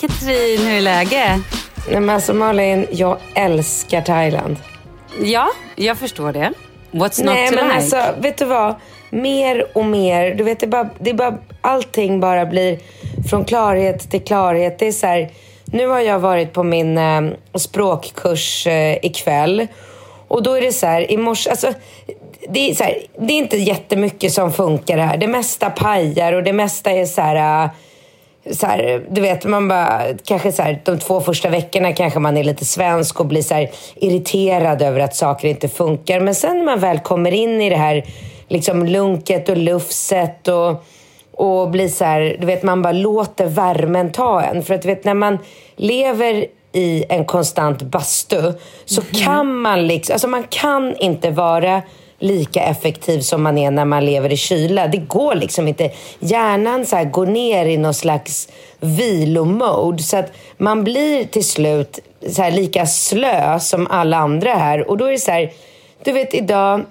Katrin, hur är läget? Nej men alltså Malin, jag älskar Thailand. Ja, jag förstår det. What's not Nej to men like? alltså, vet du vad? Mer och mer, du vet det är bara, det bara, allting bara blir från klarhet till klarhet. Det är så här, nu har jag varit på min eh, språkkurs eh, ikväll och då är det så här, i morse, alltså det är, så här, det är inte jättemycket som funkar här. Det mesta pajar och det mesta är så här... eh, så här, du vet, man bara, kanske så här, de två första veckorna kanske man är lite svensk och blir så här irriterad över att saker inte funkar. Men sen när man väl kommer in i det här liksom lunket och lufset och, och blir så här, du vet, man bara låter värmen ta en. För att du vet, när man lever i en konstant bastu så kan man liksom, alltså man kan inte vara lika effektiv som man är när man lever i kyla. Det går liksom inte. Hjärnan så här går ner i någon slags vilomode så att man blir till slut så här lika slö som alla andra här. Och då är det så här, du vet idag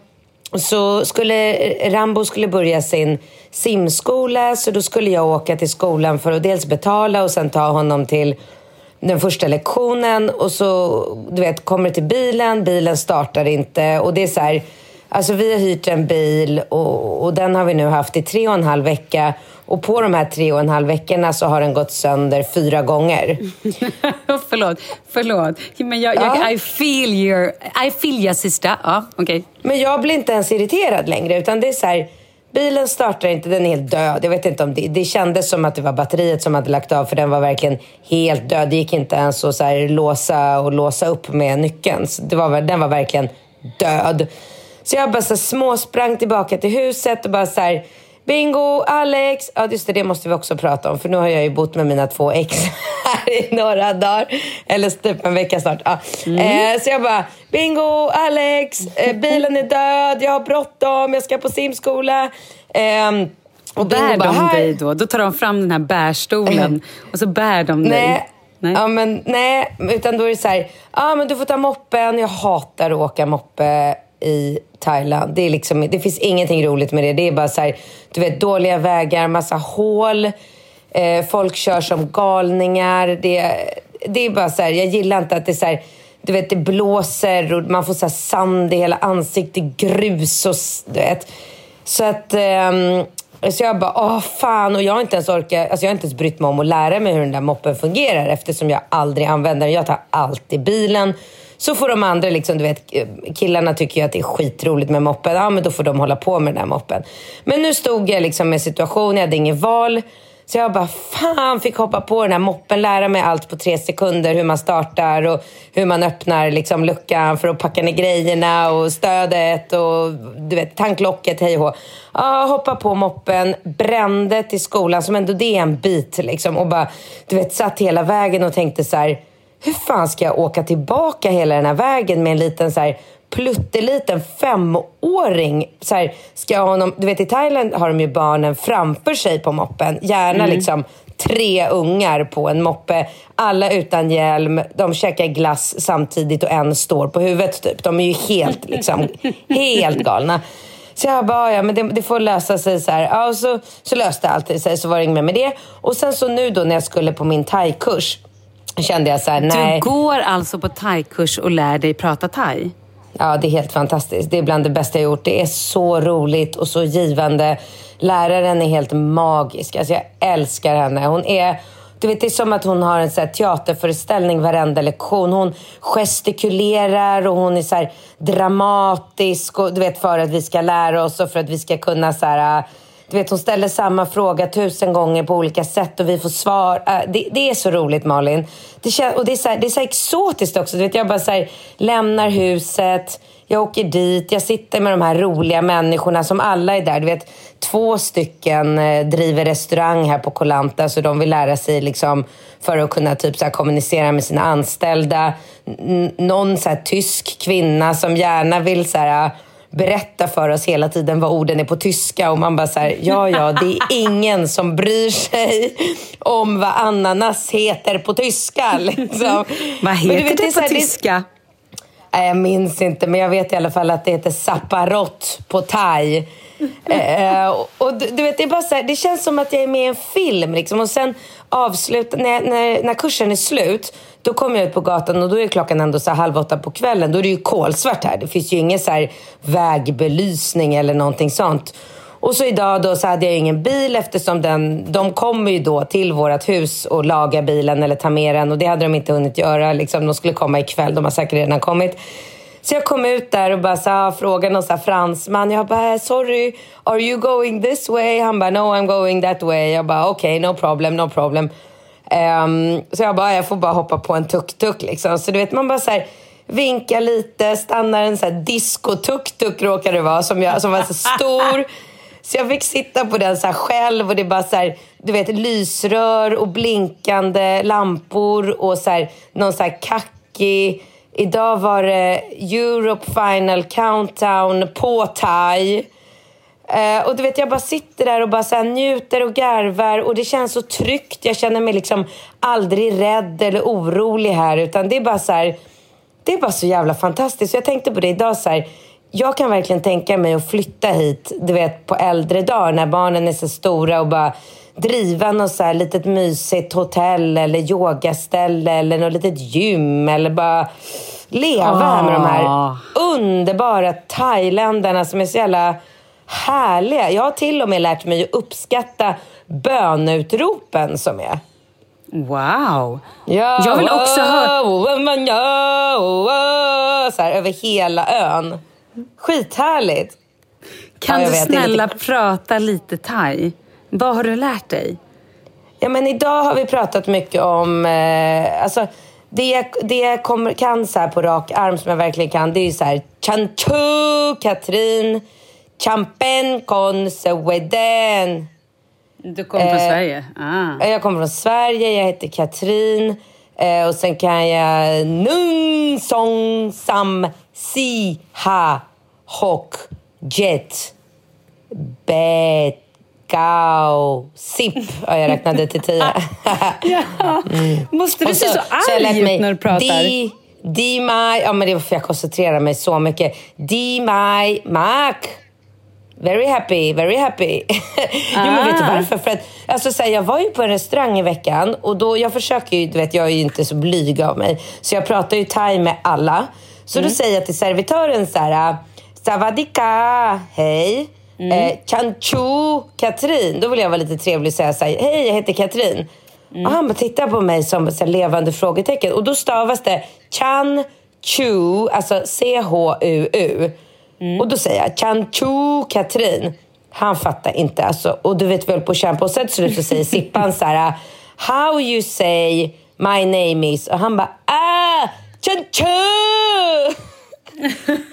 så skulle Rambo skulle börja sin simskola så då skulle jag åka till skolan för att dels betala och sen ta honom till den första lektionen och så du vet, kommer till bilen, bilen startar inte och det är så här, alltså vi har hyrt en bil och, och den har vi nu haft i tre och en halv vecka och på de här tre och en halv veckorna så har den gått sönder fyra gånger. förlåt, förlåt. Men jag, Ja. jag, I feel your, I feel your sister. Ja, okej. Men jag blir inte ens irriterad längre utan det är så här, bilen startar inte, den är helt död. Jag vet inte om det, det kändes som att det var batteriet som hade lagt av för den var verkligen helt död. Det gick inte ens att så här, låsa och låsa upp med nyckeln. Så det var, den var verkligen död. Så jag bara så småsprang tillbaka till huset och bara så här, Bingo, Alex! Ja, just det, det måste vi också prata om. För nu har jag ju bott med mina två ex här i några dagar. Eller typ en vecka snart. Ja. Eh, så jag bara, Bingo, Alex! Eh, bilen är död, jag har bråttom, jag ska på simskola. Ehm, och Bär bara, de "Här." dig då? Då tar de fram den här bärstolen och så bär de dig. Nej. Nej. Ja, men, nej, utan då är det så här, ja men du får ta moppen. Jag hatar att åka moppe i Thailand. Det, är liksom, det finns ingenting roligt med det. Det är bara så här, du vet, dåliga vägar, massa hål. Eh, folk kör som galningar. Det, det är bara så här, jag gillar inte att det är så här, du vet, det blåser och man får så här sand i hela ansiktet, grus och du vet. Så att... Eh, så jag bara, åh fan. Och jag har inte ens orkat, alltså jag har inte ens brytt mig om att lära mig hur den där moppen fungerar eftersom jag aldrig använder den. Jag tar alltid bilen. Så får de andra, liksom, du vet, killarna tycker ju att det är skitroligt med moppen. Ja, men då får de hålla på med den här moppen. Men nu stod jag liksom med situation, jag hade inget val. Så jag bara, fan, fick hoppa på den här moppen, lära mig allt på tre sekunder. Hur man startar och hur man öppnar liksom, luckan för att packa ner grejerna och stödet och du vet, tanklocket, hej och hå. Ja, hoppa på moppen, brände till skolan, som ändå det är en bit. Liksom, och bara, du vet, satt hela vägen och tänkte så här, hur fan ska jag åka tillbaka hela den här vägen med en liten så här, plutteliten femåring. Så här, ska jag honom, du vet i Thailand har de ju barnen framför sig på moppen. Gärna liksom tre ungar på en moppe. Alla utan hjälm. De käkar glass samtidigt och en står på huvudet typ. De är ju helt liksom, helt galna. Så jag bara, ja men det, det får lösa sig så här. Ja, och så, så löste alltid sig, så var det inget mer med det. Och sen så nu då när jag skulle på min thai-kurs kände jag så här, nej. Du går alltså på thai-kurs och lär dig prata thai? Ja, det är helt fantastiskt. Det är bland det bästa jag gjort. Det är så roligt och så givande. Läraren är helt magisk. Alltså jag älskar henne. Hon är... Du vet, det är som att hon har en så här teaterföreställning varenda lektion. Hon gestikulerar och hon är så här dramatisk och, du vet, för att vi ska lära oss och för att vi ska kunna... Så här, du vet, hon ställer samma fråga tusen gånger på olika sätt och vi får svar. Äh, det, det är så roligt, Malin. Det, kän, och det, är så här, det är så här exotiskt också. Du vet, jag bara så här, lämnar huset, jag åker dit, jag sitter med de här roliga människorna som alla är där. Du vet, två stycken eh, driver restaurang här på Kolanta så de vill lära sig liksom, för att kunna typ, så här, kommunicera med sina anställda. N- någon så här, tysk kvinna som gärna vill så här, berätta för oss hela tiden vad orden är på tyska och man bara så här, ja ja, det är ingen som bryr sig om vad ananas heter på tyska. Liksom. Vad heter vet, det så på här, tyska? Nej, jag minns inte, men jag vet i alla fall att det heter saparott på thai. Eh, och, och du, du vet, det, är bara så här, det känns som att jag är med i en film. Liksom. Och sen avsluta, när, när, när kursen är slut, då kommer jag ut på gatan och då är klockan ändå så halv åtta på kvällen. Då är det ju kolsvart här. Det finns ju ingen så här vägbelysning eller någonting sånt. Och så idag då så hade jag ingen bil eftersom den, de kommer ju då till vårt hus och lagar bilen eller tar med den och det hade de inte hunnit göra. Liksom, de skulle komma ikväll, de har säkert redan kommit. Så jag kom ut där och bara så här, frågade någon så här fransman. Jag bara, sorry, are you going this way? Han bara, no I'm going that way. Jag bara, okej, okay, no problem, no problem. Um, så jag bara, jag får bara hoppa på en tuk-tuk liksom. Så du vet, man bara så här vinkar lite, stannar en så här disco-tuk-tuk råkar det vara, som, jag, som var så stor. Så jag fick sitta på den så här själv och det är bara så här, du vet, lysrör och blinkande lampor och så här, någon så här kackig... Idag var det Europe Final Countdown på thai. Eh, och du vet, jag bara sitter där och bara så njuter och garvar och det känns så tryggt. Jag känner mig liksom aldrig rädd eller orolig här utan det är bara så här, det är bara så jävla fantastiskt. Så jag tänkte på det idag så här, jag kan verkligen tänka mig att flytta hit, du vet, på äldre dagar när barnen är så stora och bara driva något så här litet mysigt hotell eller yogaställe eller något litet gym eller bara leva här med de här Ah. underbara thailändarna som är så jävla härliga. Jag har till och med lärt mig att uppskatta böneutropen som är. Wow! Ja, Jag vill också höra-. Så här, över hela ön. Skithärligt. Kan Ja, du snälla lite- prata lite thai? Vad har du lärt dig? Ja, men idag har vi pratat mycket om... Eh, alltså, det jag, det jag kommer, kan så på rak arm, som jag verkligen kan, det är ju så här... Chanchu, Katrin, Champen con Sweden. Du kommer från Eh, Sverige? Ah. Jag kommer från Sverige, jag heter Katrin. Eh, och sen kan jag Nung Song Sam Si Ha Hok Jet Bet Gao Sip. Ja, jag räknade till tio. Måste du se så, lärt arg ut när du pratar? Di, di mai, ja men det var för jag koncentrerar mig så mycket. Di mai mak. Very happy, very happy. jo men vet du Ah. varför? För att, alltså, så här, jag var ju på en restaurang i veckan och då, jag försöker ju, du vet jag är ju inte så blyg av mig. Så jag pratar ju thai med alla. Så Mm. då säger jag till servitören så här, Savadika, hej. Mm. Eh, Chanchu, Katrin. Då vill jag vara lite trevlig och säga så här, hej jag heter Katrin. Mm. Och han bara tittar på mig som ett levande frågetecken. Och då stavas det Chan Chu, alltså C-H-U-U. Mm. Och då säger jag Chan Chu Katrin. Han fattar inte. Alltså, och du vet väl på kämpa. Och sen till slut så säger Sippan så här How you say my name is. Och han bara ah, Chan Chu!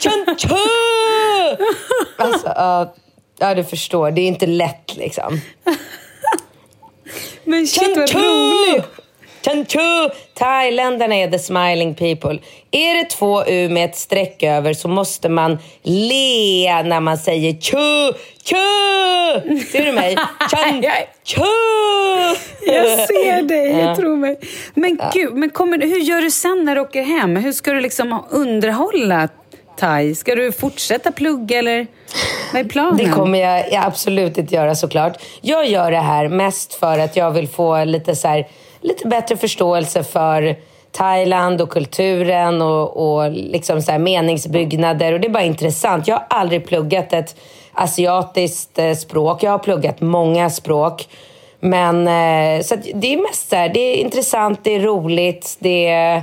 Chan Chu! Alltså, ja, ja, du förstår. Det är inte lätt liksom. Men shit vad roligt! Chanchu! Thailändarna är the smiling people. Är det två U med ett streck över så måste man le när man säger chu, chu! Ser du mig? Chanchu! Jag ser dig, jag tror mig. Men gud, men kommer, hur gör du sen när du åker hem? Hur ska du liksom underhålla thai? Ska du fortsätta plugga eller vad är planen? Det kommer jag, jag absolut inte göra såklart. Jag gör det här mest för att jag vill få lite, så här, lite bättre förståelse för Thailand och kulturen och, och liksom så här meningsbyggnader. Och det är bara intressant. Jag har aldrig pluggat ett asiatiskt eh, språk. Jag har pluggat många språk. Men eh, så att det är mest så här, det är intressant, det är roligt, det är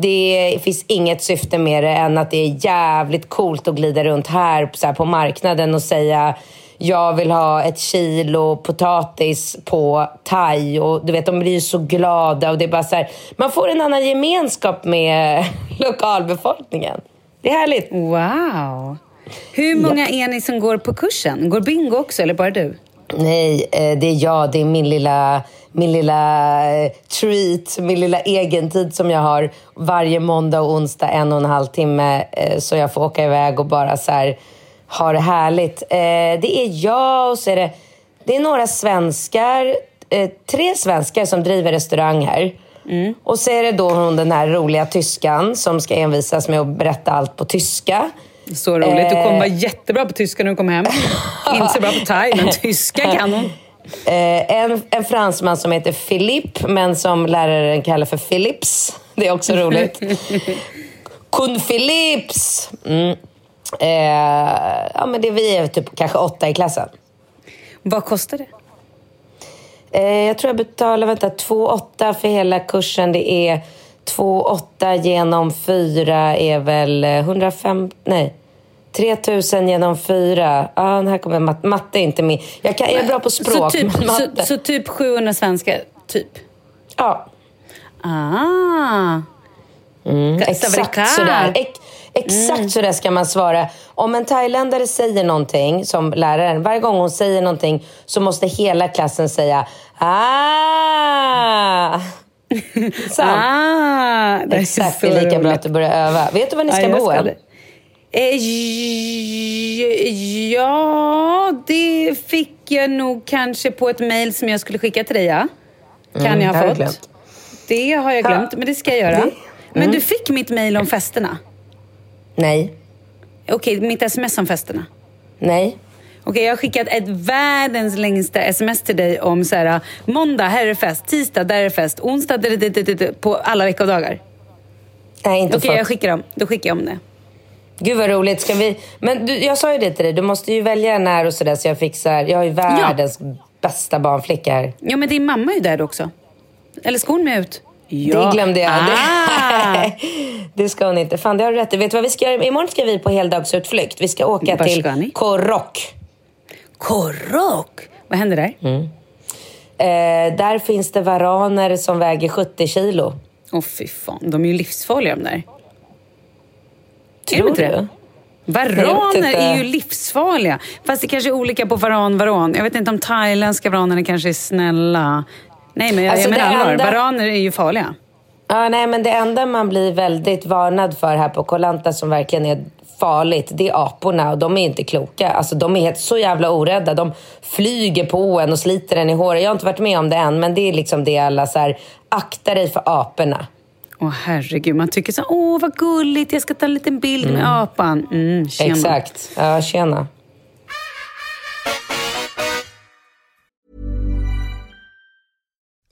det finns inget syfte med det än att det är jävligt coolt att glida runt här, så här på marknaden och säga jag vill ha ett kilo potatis på thai. Och du vet, de blir ju så glada. Och det är bara så här, man får en annan gemenskap med lokalbefolkningen. Det är härligt. Wow! Hur många är ni som går på kursen? Går Bingo också eller bara du? Nej, eh, det är jag. Det är min lilla, min lilla eh, treat, min lilla egentid som jag har varje måndag och onsdag en och en halv timme. eh, Så jag får åka iväg och bara så här, ha det härligt. Eh, Det är jag och så är det, det är några svenskar, eh, tre svenskar som driver restaurang här. Och så är det då hon den här roliga tyskan som ska envisas med att berätta allt på tyska. Så roligt. Du kommer Eh. vara jättebra på tyska när du kommer hem. Inte så bra på thai, men tyska kan hon. Eh, en, en fransman som heter Philippe, men som läraren kallar för Philips. Det är också roligt. Kun Philips! Mm. Eh, ja, men det, vi är typ kanske åtta i klassen. Vad kostar det? Eh, jag tror jag betalar vänta, 2,8 för hela kursen. Det är 2,8 genom 4 är väl eh, 105... Nej. 3000 genom 4. Ja, ah, här kommer mat, matte inte med. Jag, kan, jag är bra på språk, så, typ, men matte... så, så typ 700 svenskar, typ? ja. Ah! Mm, exakt sådär. Ex, exakt sådär ska man svara. Om en thailändare säger någonting, som läraren, varje gång hon säger någonting så måste hela klassen säga ah. Ah, det Exakt, så det är lika bra roligt. att du börjar öva. Vet du var ni ska Ja, bo än? Eh, ja, det fick jag nog kanske på ett mejl som jag skulle skicka till dig, ja. Kan Mm, jag ha fått. Det har jag glömt, men det ska jag göra. Men Mm. du fick mitt mejl om festerna? Nej. Okej, mitt sms om festerna? Nej. Okej, jag har skickat ett världens längsta sms till dig om så här, måndag, här är fest, tisdag, där är fest, onsdag, där, där, där, där, på alla veckodagar. Nej, inte Okej, fått. jag skickar dem. Då skickar jag om det. Gud vad roligt. Ska vi... Men du, jag sa ju det till dig, du måste ju välja en här och sådär så jag fixar. Jag har ju världens bästa barnflicka här. Ja, men din mamma är ju där också. Eller ska hon med ut? Ja. Det glömde jag. Ah. det ska hon inte. Fan, det har du rätt. Vet du vad vi ska göra? Imorgon ska vi på heldagsutflykt. Vi ska åka Var till ska. Korok! Vad händer där? Åh, Eh, där finns det varaner som väger 70 kilo. fy fan. De är ju livsfarliga de där. Tror du? det? Varaner är ju livsfarliga. Fast det kanske är olika på varan, varan. Jag vet inte om thailändska varanerna kanske är snälla. Nej, men jag, Alltså, jag menar allvar. enda- Varaner är ju farliga. Ja, nej, men det enda man blir väldigt varnad för här på Kolanta som verkligen är farligt, det är aporna och de är inte kloka. Alltså de är helt så jävla orädda. De flyger på en och sliter en i håret. Jag har inte varit med om det än, men det är liksom det alla så här, akta dig för aporna. Åh herregud, man tycker så åh vad gulligt, jag ska ta en liten bild med apan. Mm, tjena. Exakt. Ja, tjena.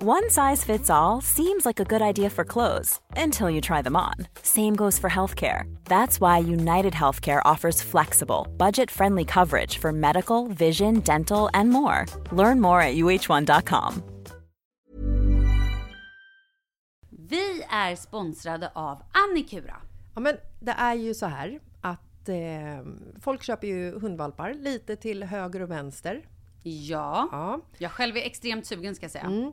One size fits all seems like a good idea for clothes until you try them on. Same goes for healthcare. That's why United Healthcare offers flexible, budget friendly coverage for medical, vision, dental, and more. Learn more at uh1.com. Vi är sponsrade av Annikura. Ja, men det är ju så här att eh, folk köper ju hundvalpar lite till höger och vänster. Ja, Ja. jag själv är extremt sugen ska jag säga. Mm.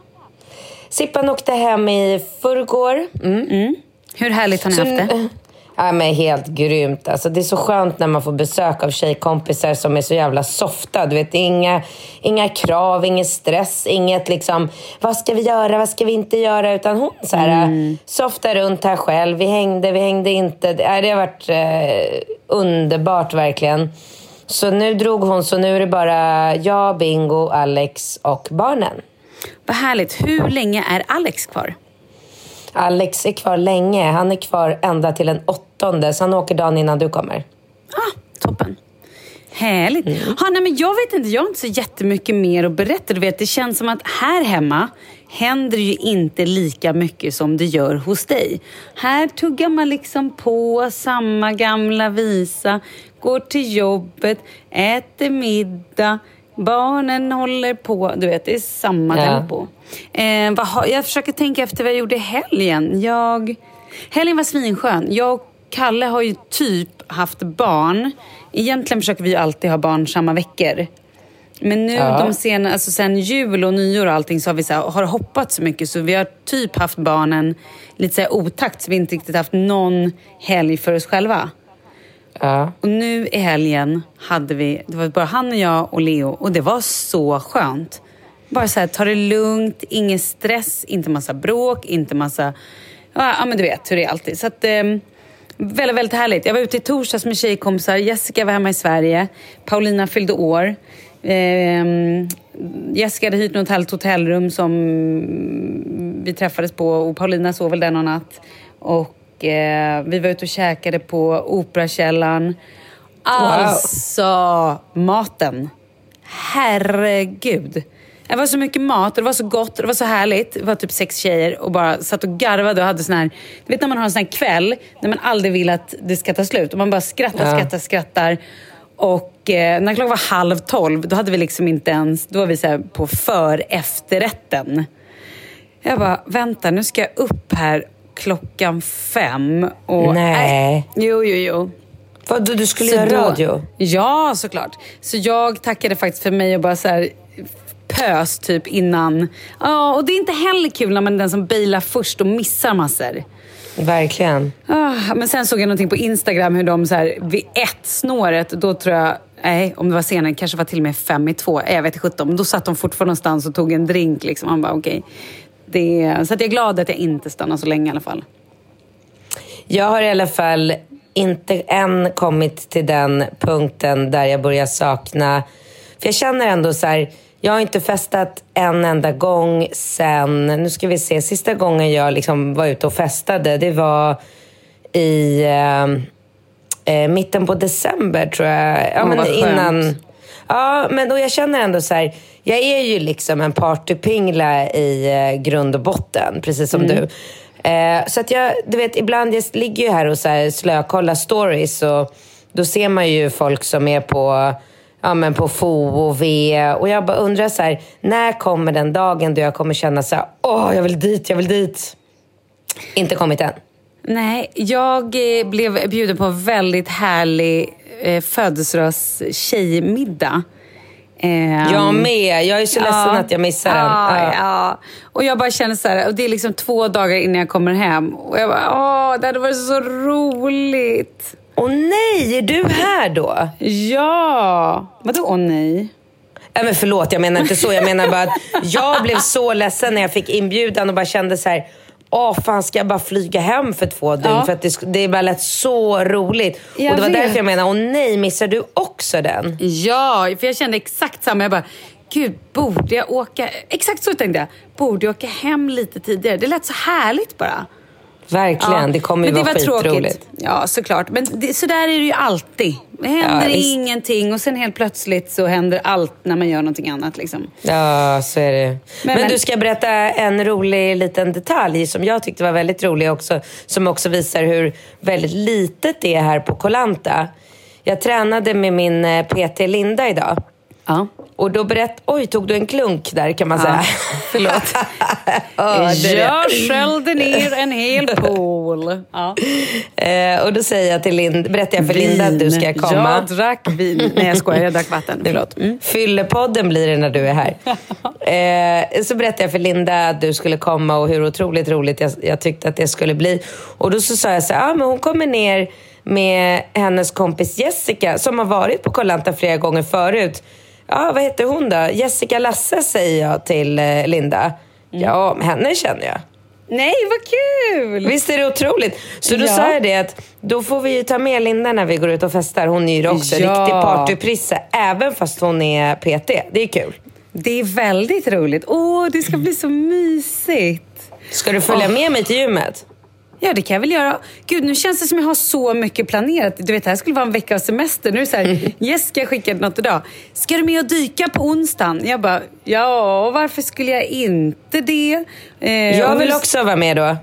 Sippan åkte hem i förrgår. Mm. Hur härligt har ni Så, haft det? Ja, men helt grymt. Alltså, det är så skönt när man får besök av tjejkompisar som är så jävla softa. Du vet, inga, inga krav, ingen stress, inget liksom, vad ska vi göra, vad ska vi inte göra? Utan hon så här, softar runt här själv. Vi hängde, vi hängde inte. Det, det har varit eh, underbart verkligen. Så nu drog hon, så nu är det bara jag, Bingo, Alex och barnen. Vad härligt. Hur länge är Alex kvar? Alex är kvar länge. Han är kvar ända till den åttonde, så han åker dagen innan du kommer. Ah, toppen. Härligt. Ha, nej, men jag vet inte, jag har inte så jättemycket mer att berätta. Du vet, det känns som att här hemma händer ju inte lika mycket som det gör hos dig. Här tuggar man liksom på samma gamla visa, går till jobbet, äter middag, barnen håller på. Du vet, det är samma Ja. tempo. Eh, vad jag försöker tänka efter vad jag gjorde i helgen. Jag, helgen var svinskön. Jag och Kalle har ju typ haft barn. Egentligen försöker vi alltid ha barn samma veckor. Men nu Ja. de sena, alltså sen jul och nyår och allting så har vi så här, har hoppat så mycket så vi har typ haft barnen lite så här otakt så vi inte riktigt haft någon helg för oss själva. Ja. Och nu i helgen hade vi, det var bara han och jag och Leo och det var så skönt. Bara så här, ta det lugnt, ingen stress, inte massa bråk, inte massa... Ja, men du vet hur det är alltid. Så att, eh, väldigt, väldigt härligt. Jag var ute i torsdags med tjejkompisar. Jessica var hemma i Sverige. Paulina fyllde år. Eh, Jessica hade hyrt något härligt hotellrum som vi träffades på och Paulina sov väl där någon natt. Och eh, vi var ute och käkade på Operakällaren. Alltså, maten. Herregud. Det var så mycket mat och det var så gott och det var så härligt. Det var typ sex tjejer och bara satt och garvade och hade sån här... Du vet när man har en sån här kväll när man aldrig vill att det ska ta slut och man bara skrattar, Ja. skrattar, skrattar. Och eh, när klockan var halv tolv, då hade vi liksom inte ens... Då var vi så på för efterrätten. Jag bara, vänta nu ska jag upp här klockan fem. Och, Nej. Äh, jo, jo, jo. Vad, du, skulle Så göra då- radio? Ja, såklart. Så jag tackade faktiskt för mig och bara så här pös typ innan. Ja, och det är inte heller kul när man är den som bailar först och missar massor. Verkligen. Ah, men sen såg jag någonting på Instagram hur de så här vid ett snåret, då tror jag, nej om det var senare, kanske var till och med fem i två, jag vet inte sjutton. Då satt de fortfarande någonstans och tog en drink liksom. Man bara okej. Det, så att jag är glad att jag inte stannar så länge i alla fall. Jag har i alla fall inte än kommit till den punkten där jag börjar sakna... För jag känner ändå så här, jag har inte festat en enda gång sen... Nu ska vi se, sista gången jag liksom var ute och festade, det var i eh, eh, mitten på december tror jag. Ja, Åh, men innan... Ja, men då jag känner ändå så här, jag är ju liksom en partypingla i eh, grund och botten, precis som du. Eh, så att jag, du vet, ibland jag ligger ju här och så här slökollar stories och då ser man ju folk som är på, ja, men på FO och V och jag bara undrar så här, när kommer den dagen då jag kommer känna så här, åh, jag vill dit, jag vill dit. Inte kommit än. Nej, jag eh, blev bjuden på en väldigt härlig eh, födelsedags-tjejmiddag. Eh, Jag med. Jag är så ledsen att jag missar den. Ja, Ja. ja. Och jag bara känner så här, och det är liksom två dagar innan jag kommer hem. Och jag bara, åh, det hade varit så roligt. Åh nej, är du här då? Ja! Vadå åh nej? Nej, men förlåt, jag menar inte så. Jag menar bara att jag blev så ledsen när jag fick inbjudan och bara kände så här. Åh, fan ska jag bara flyga hem för två dygn? Ja. För att det, det bara lät så roligt. Jag och det var vet. därför jag menar, åh nej, missar du också den? Ja, för jag kände exakt samma. Jag bara, gud, borde jag åka... Exakt så tänkte jag. Borde jag åka hem lite tidigare? Det lät så härligt bara. Verkligen, det kommer ju men vara det var skitroligt. Ja, såklart. Men det, så där är det ju alltid. Det händer Ja, ingenting och sen helt plötsligt så händer allt när man gör någonting annat. Liksom. Ja, så är det. Men, men- du ska berätta en rolig liten detalj som jag tyckte var väldigt rolig också. Som också visar hur väldigt litet det är här på Kolanta. Jag tränade med min eh, PT Linda idag. Ja. Och då berätt... Oj, tog du en klunk där kan man Ja, säga. förlåt. Jag skällde ner en hel pool. Ja. Eh, och då säger jag till Linda, berättar jag för Linda att du ska komma. Jag drack vin. Nej, jag skojar. Jag drack vatten. Förlåt. Mm. Fyllepodden blir det när du är här. eh, så berättade jag för Linda att du skulle komma och hur otroligt roligt jag, jag tyckte att det skulle bli. Och då så sa jag så här, ah, men hon kommer ner med hennes kompis Jessica som har varit på Kollanta flera gånger förut. Ja, vad heter hon då? Jessica Lasse säger jag till eh, Linda. Ja, men henne känner jag. Nej, vad kul! Visst är det otroligt? Så då Ja. sa jag det att då får vi ju ta med Linda när vi går ut och festar. Hon är ju också Ja. riktig partyprisse, även fast hon är PT. Det är kul. Det är väldigt roligt. Åh, det ska bli så mysigt. Ska du följa Åh. med mig till gymmet? Ja, det kan jag väl göra. Gud, nu känns det som jag har så mycket planerat. Du vet, det här skulle vara en vecka av semester. Nu är det så här, Jessica skickade något idag. Ska du med och dyka på onsdagen? Jag bara, ja, varför skulle jag inte det? Eh, Jag vill också vara med då.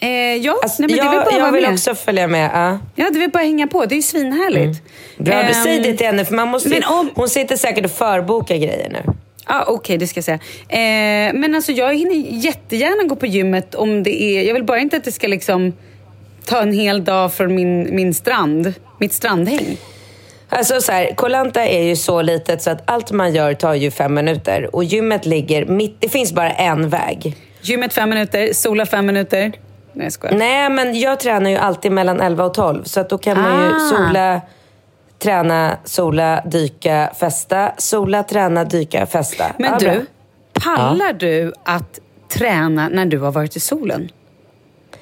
Eh, ja, Alltså, nej, men det jag vill bara jag vill med. också följa med. Ja. Ja, det vill bara hänga på. Det är ju svinhärligt. Bra, du Ehm, säg det till henne för man måste, om- hon sitter säkert och förbokar grejer nu. Ja, Okej, det ska jag säga. Eh, men alltså jag hinner jättegärna gå på gymmet om det är... Jag vill bara inte att det ska liksom ta en hel dag från min, min strand. Mitt strandhäng. Alltså så här, Kolanta är ju så litet så att allt man gör tar ju fem minuter. Och gymmet ligger mitt, det finns bara en väg. Gymmet fem minuter, sola fem minuter. Nej, jag skojar. Nej, men jag tränar ju alltid mellan 11 och 12. Så att då kan man ju Ah. sola, träna, sola, dyka, festa. Sola, träna, dyka, festa. Men Ja, bra. du, pallar du att träna när du har varit i solen?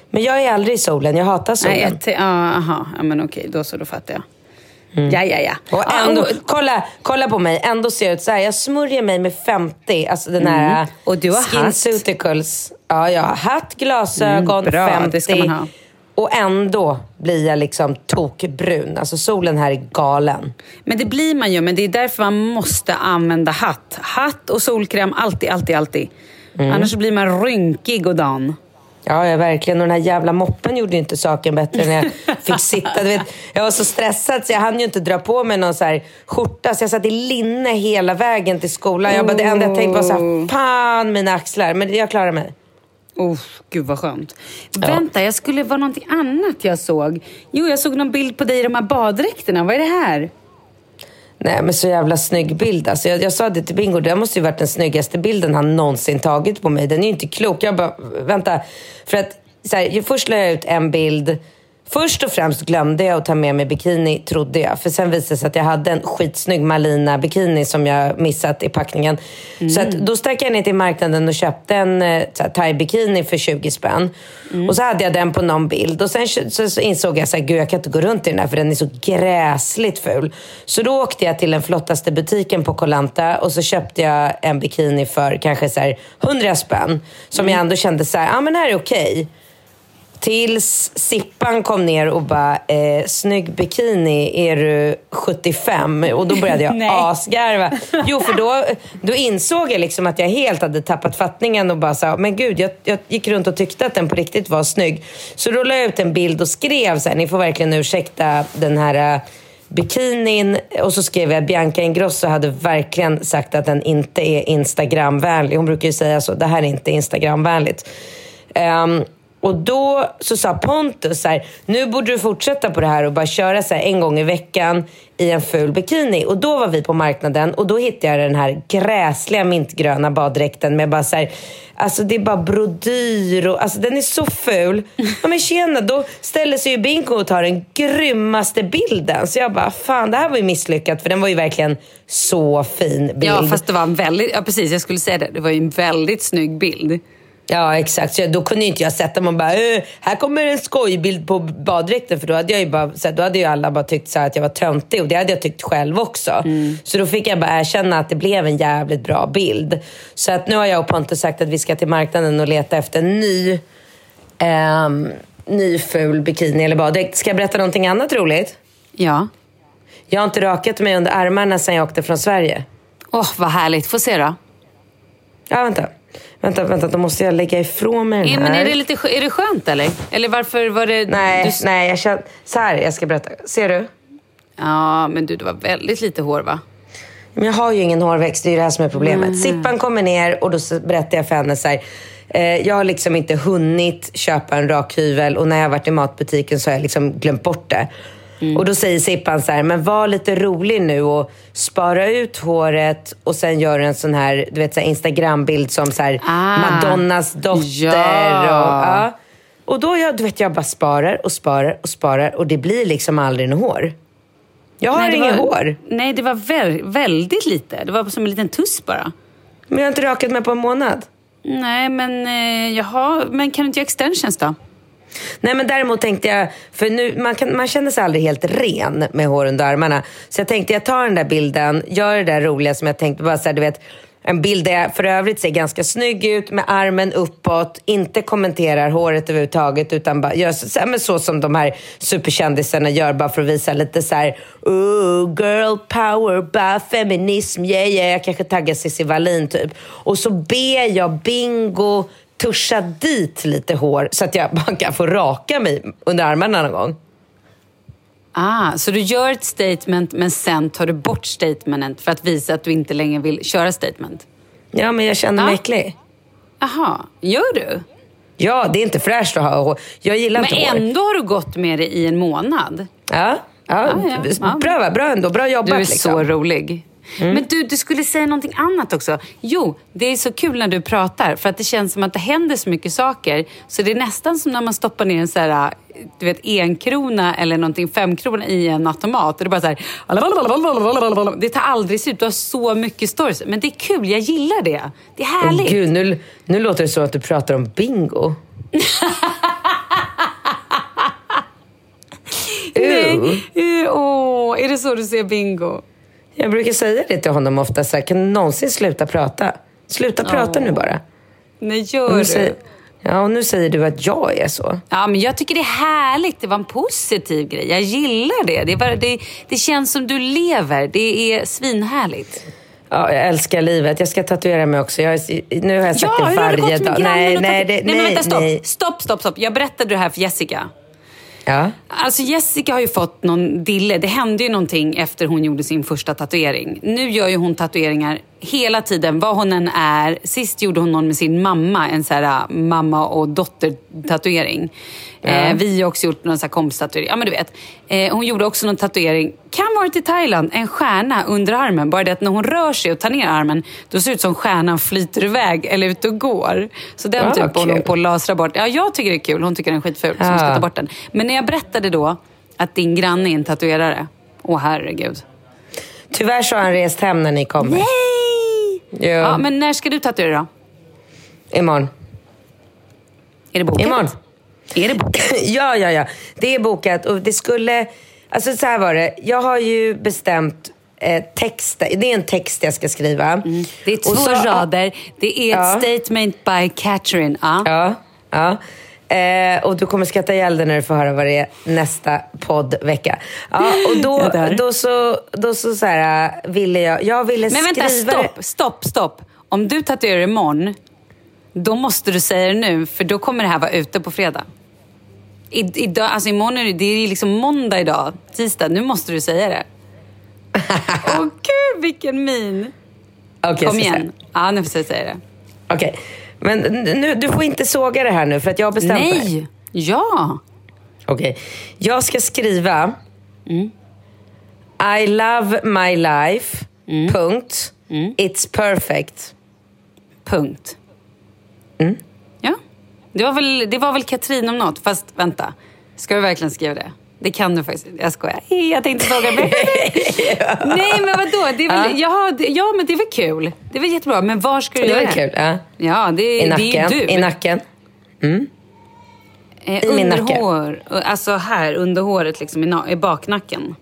Men jag är aldrig i solen, jag hatar solen. Nej, jag te- ja, aha. Ja, men okej, då så, då fattar jag. Ja, ja, ja. Och Ja, ändå, och- kolla, kolla på mig, ändå ser jag ut så här. Jag smörjer mig med 50, alltså den här Mm. Och du har hatt. Ja, jag har hatt, glasögon, Mm, bra, 50. det ska man ha. Och ändå blir jag liksom tokbrun. Alltså solen här är galen. Men det blir man ju, men det är därför man måste använda hatt. Hatt och solkräm, alltid, alltid, alltid. Mm. Annars blir man rynkig och dan. Ja, ja, verkligen. Och den här jävla moppen gjorde inte saken bättre när jag fick sitta. Du vet, jag var så stressad så jag hann ju inte dra på mig någon så här skjorta. Så jag satt i linne hela vägen till skolan. Jag bara, det enda jag tänkte var så här, fan mina axlar. Men jag klarar mig. Oh, gud vad skönt. Vänta, jag skulle vara någonting annat jag såg. Jo, jag såg någon bild på dig i de här baddräkterna. Vad är det här? Nej men så jävla snygg bild. Alltså, jag, jag sa det till Bingo, det måste ju varit den snyggaste bilden han någonsin tagit på mig. Den är ju inte klok. Jag bara, vänta. För att så här, först la jag ut en bild. Först och främst glömde jag att ta med mig bikini, trodde jag. För sen visade det sig att jag hade en skitsnygg Malina bikini som jag missat i packningen. Så att, då stack jag ner till marknaden och köpte en eh, thai-bikini för 20 spänn. Och så hade jag den på någon bild. Och sen så, så insåg jag att jag kan inte gå runt i den här för den är så gräsligt ful. Så då åkte jag till den flottaste butiken på Kolanta och så köpte jag en bikini för kanske så här 100 spänn. Som jag ändå kände så här, ah, men här är okej. Tills Sippan kom ner och bara, eh, snygg bikini, är du 75? Och då började jag asgarva. Jo, för då, då insåg jag liksom att jag helt hade tappat fattningen och bara sa, men gud, jag, jag gick runt och tyckte att den på riktigt var snygg. Så då la jag ut en bild och skrev så här, ni får verkligen ursäkta den här eh, bikinin. Och så skrev jag att Bianca Ingrosso hade verkligen sagt att den inte är Instagramvänlig. Hon brukar ju säga så, det här är inte Instagramvänligt. Ehm, och då så sa Pontus så här, nu borde du fortsätta på det här och bara köra så en gång i veckan i en ful bikini. Och då var vi på marknaden och då hittade jag den här gräsliga mintgröna baddräkten med bara så här, alltså det är bara brodyr och alltså den är så ful. Ja men tjena, då ställer sig ju Bingo och tar den grymmaste bilden. Så jag bara, fan det här var ju misslyckat för den var ju verkligen så fin bild. Ja, fast det var en väldigt... Ja, precis. Jag skulle säga det. Det var ju en väldigt snygg bild. Ja, exakt. Så då kunde inte jag sätta mig och bara, äh, här kommer en skojbild på baddräkten. För då hade, jag ju bara, så här, då hade ju alla bara tyckt så att jag var töntig och det hade jag tyckt själv också. Så då fick jag bara erkänna att det blev en jävligt bra bild. Så att nu har jag och Pontus sagt att vi ska till marknaden och leta efter en ny, ehm, ny ful bikini eller baddräkt. Ska jag berätta någonting annat roligt? Ja. Jag har inte rakat mig under armarna sedan jag åkte från Sverige. Åh, vad härligt. Få se då. Ja, vänta. Vänta, vänta. Då måste jag lägga ifrån mig den här. Men är det, lite, är det skönt eller? Eller varför var det... Nej, du... nej. Jag känner... Så här, jag ska berätta. Ser du? Ja, men du, det var väldigt lite hår va? Men jag har ju ingen hårväxt, det är ju det här som är problemet. Sippan kommer ner och då berättar jag för henne så här. Eh, jag har liksom inte hunnit köpa en rakhyvel och när jag har varit i matbutiken så har jag liksom glömt bort det. Och då säger Sippan så här, men var lite rolig nu och spara ut håret och sen gör en sån här, du vet, så här Instagram-bild som så här Ah. Madonnas dotter. Ja. Och, ja. och då, jag, du vet, jag bara sparar och sparar och sparar och det blir liksom aldrig något hår. Jag har Nej, inget var, hår. Nej, det var vä- väldigt lite. Det var som en liten tuss bara. Men jag har inte rakat mig på en månad. Nej, men eh, jaha, men kan du inte göra extensions då? Nej men däremot tänkte jag, för nu, man, kan, man känner sig aldrig helt ren med hår under armarna. Så jag tänkte jag tar den där bilden, gör det där roliga som jag tänkte, bara så här, du vet, en bild där jag för övrigt ser ganska snygg ut med armen uppåt, inte kommenterar håret överhuvudtaget utan bara gör så, så, här, så som de här superkändisarna gör bara för att visa lite så här, girl power, bara feminism, yeah yeah. Jag kanske taggar Cissi Wallin typ. Och så ber jag Bingo tuscha dit lite hår så att jag bara kan få raka mig under armarna någon gång. Ah, så du gör ett statement men sen tar du bort statementet för att visa att du inte längre vill köra statement? Ja, men jag känner mig Ja. äcklig. Jaha, gör du? Ja, det är inte fräscht att ha hår. Jag gillar Men inte hår. ändå har du gått med det i en månad. Ja, ja. Ja, ja. Bra, bra ändå. Bra jobbat. Du är liksom. så rolig. Mm. Men du, du skulle säga någonting annat också. Jo, det är så kul när du pratar för att det känns som att det händer så mycket saker. Så det är nästan som när man stoppar ner en så här, du vet, enkrona eller någonting, femkrona i en automat. Och det är bara så här, det tar aldrig slut. Du har så mycket stories. Men det är kul, jag gillar det. Det är härligt. Gud, nu, nu låter det som att du pratar om bingo. Nej. Åh, är det så du ser bingo? Jag brukar säga det till honom ofta. Så här, kan du någonsin sluta prata? Sluta prata nu bara. Nej, gör du? säger, ja, och nu säger du att jag är så. Ja, men jag tycker det är härligt. Det var en positiv grej. Jag gillar det. Det, bara, det, det känns som du lever. Det är svinhärligt. Ja, jag älskar livet. Jag ska tatuera mig också. Jag, nu har jag sagt Ja, det varje dag. grannen? Nej, nej, det, nej, men vänta, stopp. nej. stopp, stopp, stopp. Jag berättade det här för Jessica. Ja. Alltså Jessica har ju fått någon dille. Det hände ju någonting efter hon gjorde sin första tatuering. Nu gör ju hon tatueringar hela tiden, vad hon än är. Sist gjorde hon någon med sin mamma, en så här mamma och dotter-tatuering. Eh, vi har också gjort någon så här kompistatuering. Ja men du vet. Eh, hon gjorde också någon tatuering, kan varit i Thailand, en stjärna under armen. Bara det att när hon rör sig och tar ner armen, då ser det ut som stjärnan flyter iväg eller ute och går. Så den Ah, typ håller hon på att lasra bort. Ja, jag tycker det är kul. Hon tycker den är skitful, så hon ska ta bort den. Men när jag berättade då att din granne är en tatuerare, åh herregud. Tyvärr så har han rest hem när ni kommer. Nej! Jo. Ja, men när ska du tatuera då? Imorgon. Är det bokat? Imorgon. Är det bokat? ja, ja, ja. Det är bokat och det skulle... Alltså så här var det. Jag har ju bestämt eh, text. Det är en text jag ska skriva. Mm. Det är två så- rader. Det är ett Ja. statement by Catherine. Ja. Ja, ja. Eh, och du kommer skratta ihjäl dig när du får höra vad det är nästa poddvecka. Ja, och då, då så, då så, så här, äh, ville jag... Jag ville Men skriva vänta, det. stopp, stopp, stopp. Om du tatuerar imorgon, då måste du säga det nu, för då kommer det här vara ute på fredag. I, idag, alltså imorgon är det, det är liksom måndag idag, tisdag. Nu måste du säga det. Åh gud, vilken min! Okej, Kom igen. Ja, nu får jag säga det. Okej. Men nu, du får inte såga det här nu för att jag har bestämt mig. Nej! Ja! Okej. Jag ska skriva Mm. I love my life, Mm. punkt. It's perfect. Punkt. Mm. Ja. Det var, väl, det var väl Katrin om något, fast vänta. Ska vi verkligen skriva det? Det kan du faktiskt. Jag skojar. Jag tänkte fråga mig. Nej, men vadå? Det är väl, ja. det, ja, men det är väl kul. Det är väl jättebra. Men var ska du Det göra kul. Ja. Ja, det, I det är nacken. du. I nacken. Eh, i min under nacke. hår. Alltså här, under håret, liksom, i, na- i baknacken.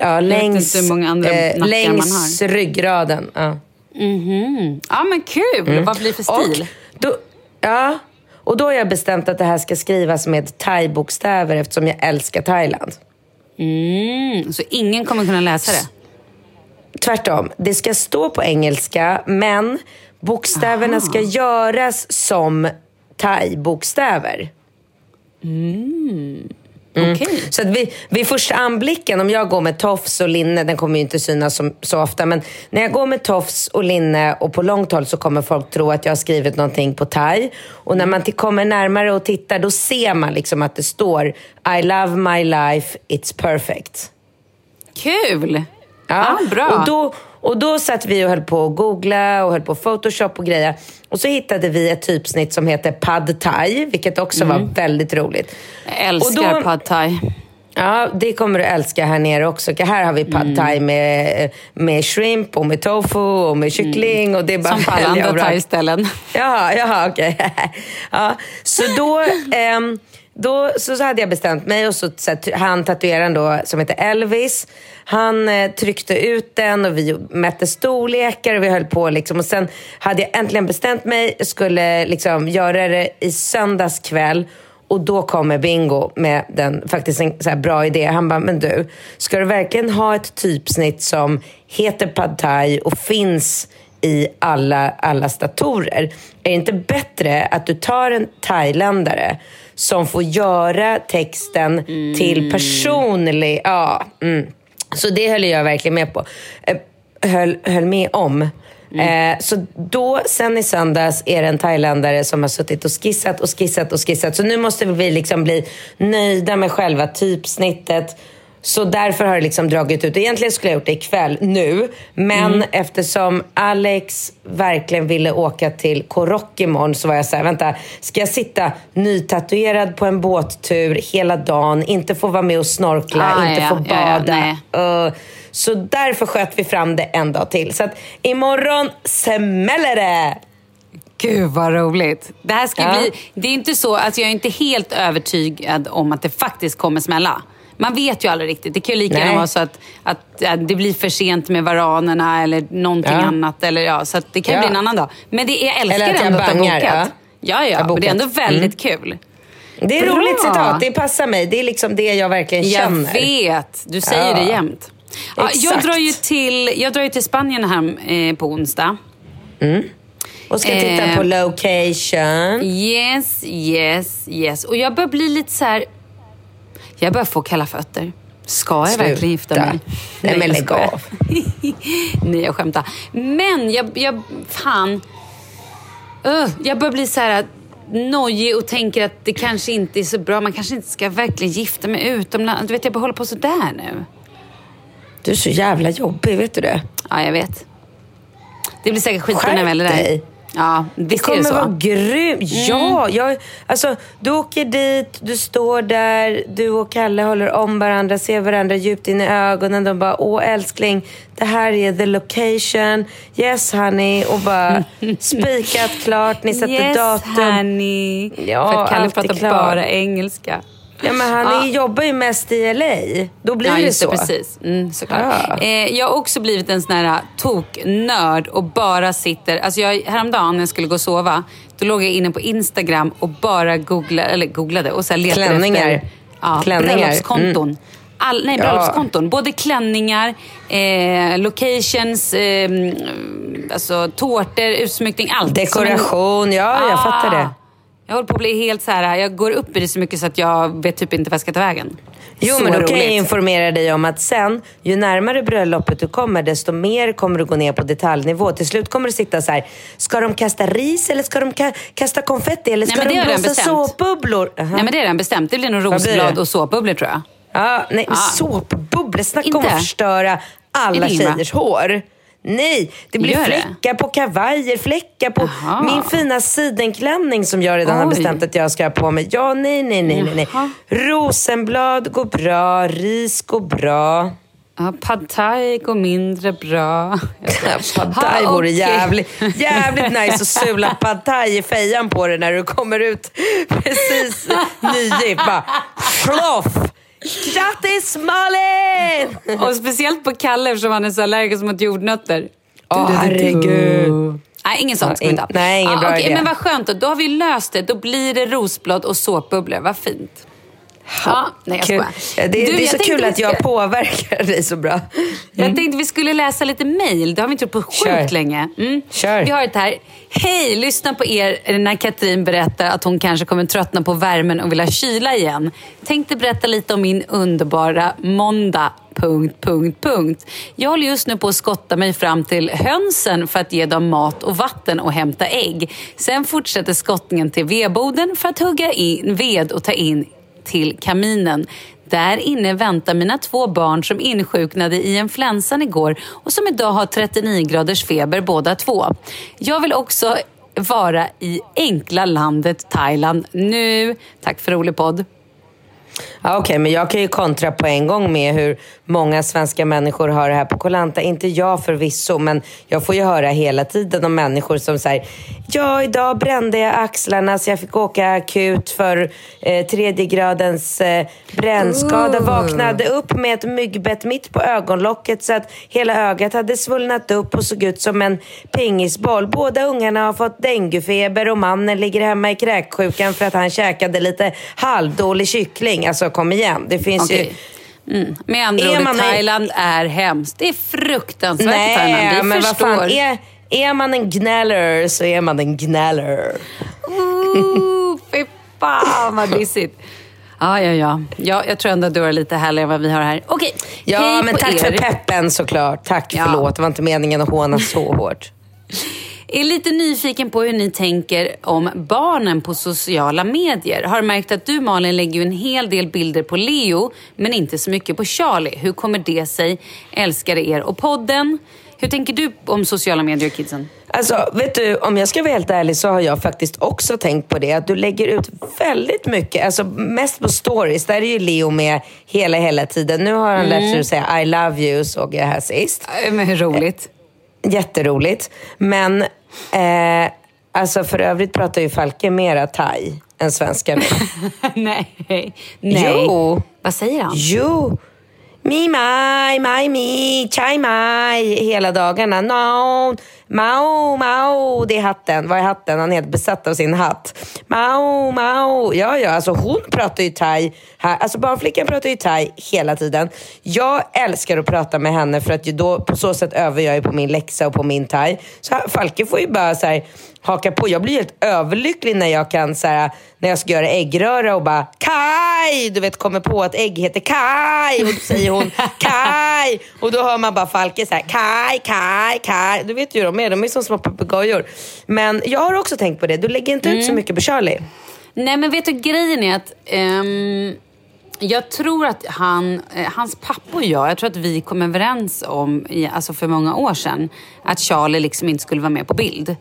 Ja, längs, inte hur många andra man längs ryggraden. Ja. Mhm. Ja, men kul! Vad blir det för stil? Och då, ja, och då har jag bestämt att det här ska skrivas med thai-bokstäver eftersom jag älskar Thailand. Mm, så ingen kommer kunna läsa det? Tvärtom, det ska stå på engelska men bokstäverna ska göras som thai-bokstäver. Mm. Okej. Så att vid, vid första anblicken, om jag går med tofs och linne, den kommer ju inte synas som, så ofta, men när jag går med tofs och linne och på långt håll så kommer folk tro att jag har skrivit någonting på thai. Och när man kommer närmare och tittar då ser man liksom att det står I love my life, it's perfect. Kul! Ja, Ah, bra. Och då, och då satt vi och höll på att googla och höll på Photoshop och grejer. Och så hittade vi ett typsnitt som heter pad thai, vilket också var väldigt roligt. Jag älskar då- pad thai. Ja, det kommer du älska här nere också. Här har vi Mm. pad thai med, med shrimp och med tofu och med kyckling. Och det är bara Mm. Som på alla andra thai-ställen. Jaha, jaha okej. ja, så då, ehm, då så, så hade jag bestämt mig och så, så här, han tatueraren då som heter Elvis. Han eh, tryckte ut den och vi mätte storlekar och vi höll på liksom. Och sen hade jag äntligen bestämt mig, jag skulle liksom göra det i söndags kväll. Och då kommer Bingo med den, faktiskt en så här bra idé. Han bara, men du, ska du verkligen ha ett typsnitt som heter pad thai och finns i alla, alla datorer. Är det inte bättre att du tar en thailändare som får göra texten till personlig... Ja, mm. Så det höll jag verkligen med på. Eh, Höll, höll med om. Eh, så då, sen i söndags, är det en thailändare som har suttit och skissat och skissat och skissat. Så nu måste vi liksom bli nöjda med själva typsnittet. Så därför har det liksom dragit ut. Egentligen skulle jag gjort det ikväll, nu. Men eftersom Alex verkligen ville åka till Korok imorgon så var jag så här, vänta, ska jag sitta nytatuerad på en båttur hela dagen, inte få vara med och snorkla, Ah, inte ja, få ja, ja, bada. nej. Uh, så därför sköt vi fram det en dag till. Så att imorgon smäller det! Gud vad roligt. Det här ska Ja. bli... Det är inte så, alltså jag är inte helt övertygad om att det faktiskt kommer smälla. Man vet ju aldrig riktigt. Det kan ju lika gärna vara så att, att, att det blir för sent med varanerna eller någonting Ja. annat. Eller, ja, så att det kan ju Ja. bli en annan dag. Men det, jag älskar Eller att jag ändå att du har bangar, bokat. ja. Ja, Jag ja. Men det är ändå bokat. väldigt kul. Det är Bra. roligt citat, det passar mig. Det är liksom det jag verkligen Jag känner. vet, du säger det jämt. Ja, jag, drar ju till, jag drar ju till Spanien här eh, på onsdag. Och ska titta Eh. på location. Yes, yes, yes. Och jag börjar bli lite så här... Jag börjar få kalla fötter. Ska jag Sluta. verkligen gifta mig? Nej, men jag lägg av. Nej, jag skämtar. Men jag... jag fan... Uh, jag börjar bli så här nojig och tänker att det kanske inte är så bra. Man kanske inte ska verkligen gifta mig utomlands. Du vet, jag bara håller på så där nu. Du är så jävla jobbig, vet du det? Ja, jag vet. Det blir säkert skitbra när jag väl är där. dig. Ja, Det visst är det kommer så. vara grymt. Ja, jag, alltså, du åker dit, du står där, du och Kalle håller om varandra, ser varandra djupt in i ögonen. De bara, åh älskling, det här är the location. Yes honey. Och bara spikat klart, ni sätter yes, datum. honey. Ja, För att Kalle pratar klart. bara engelska. Ja, men han Ja. är, jobbar ju mest i LA. Då blir ja, det så. Precis. Mm, såklart. Ja. Eh, jag har också blivit en sån här uh, toknörd och bara sitter... Alltså jag, häromdagen när jag skulle gå och sova, då låg jag inne på Instagram och bara googlade, eller googlade och så letade Klänningar. efter ja, Klänningar. bröllopskonton. Mm. All, nej, Ja. bröllopskonton. Både klänningar, eh, locations, eh, alltså tårtor, utsmyckning, allt. Dekoration, ja, jag fattar det. Jag håller på att bli helt så här, jag går upp i det så mycket så att jag vet typ inte vad jag ska ta vägen. Jo, så men då kan jag roligt. informera dig om att sen, ju närmare bröllopet du kommer, desto mer kommer du gå ner på detaljnivå. Till slut kommer du sitta så här, ska de kasta ris eller ska de ka- kasta konfetti eller Nej, ska det de blåsa såpbubblor? Jaha. Nej men det är redan bestämt. Det blir nog rosblad och såpbubblor tror jag. Ja, nej, Ah. såpbubblor, snacka om att förstöra alla tjejers hår. Nej, det blir Gör det? fläckar på kavajer, fläckar på Jaha. min fina sidenklänning som jag redan har Oj. bestämt att jag ska ha på mig. Ja, nej, nej, nej, nej. Jaha. Rosenblad går bra, ris går bra. Ja, pad thai går mindre bra. Pad thai Ha, vore okej. jävligt, jävligt nice att sula pad thai i fejan på dig när du kommer ut precis nygift. Bara floff! Grattis Malin! Och speciellt på Kalle eftersom han är så allergisk mot jordnötter. Åh, herregud. Nej, ingen sånt ska vi ha. nej, ingen bra okej, idé. Men vad skönt då. Då har vi löst det. Då blir det rosblad och såpbubblor. Vad fint. Ja, nej jag skojar. Ja, Det, Du, det är så kul att jag påverkar dig så bra. Jag tänkte vi skulle läsa lite mejl. Det har vi inte gjort på sjukt Kör. länge. Mm. Kör. Vi har ett här. Hej! Lyssna på er när Katrin berättar att hon kanske kommer tröttna på värmen och vill ha kyla igen. Tänkte berätta lite om min underbara måndag. Punkt, punkt, punkt. Jag håller just nu på att skotta mig fram till hönsen för att ge dem mat och vatten och hämta ägg. Sen fortsätter skottningen till vedboden för att hugga in ved och ta in till kaminen. Där inne väntar mina två barn som insjuknade i influensan igår och som idag har 39 graders feber båda två. Jag vill också vara i enkla landet Thailand nu. Tack för rolig podd. Ja, Okej, men jag kan ju kontra på en gång med hur många svenska människor har det här på Kolanta. Inte jag förvisso, men jag får ju höra hela tiden om människor som säger Ja, idag brände jag axlarna så jag fick åka akut för eh, tredje gradens eh, brännskada. Vaknade upp med ett myggbett mitt på ögonlocket så att hela ögat hade svullnat upp och såg ut som en pingisboll. Båda ungarna har fått denguefeber och mannen ligger hemma i kräksjukan för att han käkade lite halvdålig kyckling. Alltså kom igen, det finns Okej. ju... Mm. Med andra Är ord, Thailand är hemskt. Det är fruktansvärt i Thailand. Nej, Vi men vad förstår. fan. Är, är man en gnäller så är man en gnäller. Ooh, fy fan vad dissigt. Ja, ja, ja, ja. Jag tror ändå att du har lite härligare än vad vi har här. Okej, Ja, hej men tack er. för peppen såklart. Tack, Ja. förlåt. Det var inte meningen att håna så hårt. Är lite nyfiken på hur ni tänker om barnen på sociala medier. Har märkt att du Malin lägger ju en hel del bilder på Leo, men inte så mycket på Charlie. Hur kommer det sig? Älskar er och podden. Hur tänker du om sociala medier kidsen? Alltså, vet du, om jag ska vara helt ärlig så har jag faktiskt också tänkt på det. Att du lägger ut väldigt mycket, alltså mest på stories. Där är ju Leo med hela, hela tiden. Nu har han lärt sig att säga I love you, såg jag här sist. Men hur roligt? Jätteroligt. Men eh, alltså för övrigt pratar ju Falke mera thai än svenska nu. nej. Nej. Jo. Vad säger han? Jo. Mi mai, mai mi, chai mai hela dagarna. No, mao, mao. Det är hatten. Vad är hatten? Han är helt besatt av sin hatt. Mao, mao. Ja, ja, alltså hon pratar ju thai. Här. Alltså barnflickan pratar ju thai hela tiden. Jag älskar att prata med henne för att ju då, på så sätt övar jag ju på min läxa och på min thai. Så här, Falke får ju bara så här, haka på. Jag blir helt överlycklig när jag kan så här, när jag ska göra äggröra och bara Kaj! Du vet, kommer på att ägg heter Kaj och då säger hon Kaj! Och då hör man bara Falke så här Kaj, Kaj, Kaj. Du vet ju hur de är, de är som små papegojor. Men jag har också tänkt på det, du lägger inte ut så mycket på Charlie. Nej, men vet du, grejen är att ehm, jag tror att han, eh, hans pappa och jag, jag tror att vi kom överens om, alltså för många år sedan, att Charlie liksom inte skulle vara med på bild.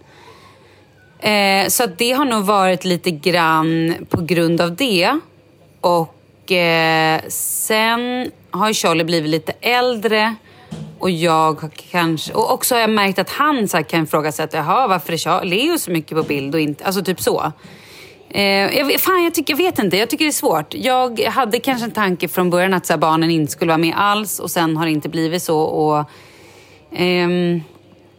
Eh, så det har nog varit lite grann på grund av det. Och eh, sen har ju Charlie blivit lite äldre. Och jag har kanske... Och också har jag märkt att han så här kan ifrågasätta, jaha varför är Charlie Leo så mycket på bild och inte... Alltså typ så. Eh, jag, vet- fan, jag, tycker, jag vet inte. Jag tycker det är svårt. Jag hade kanske en tanke från början att så här, barnen inte skulle vara med alls och sen har det inte blivit så. Och, ehm,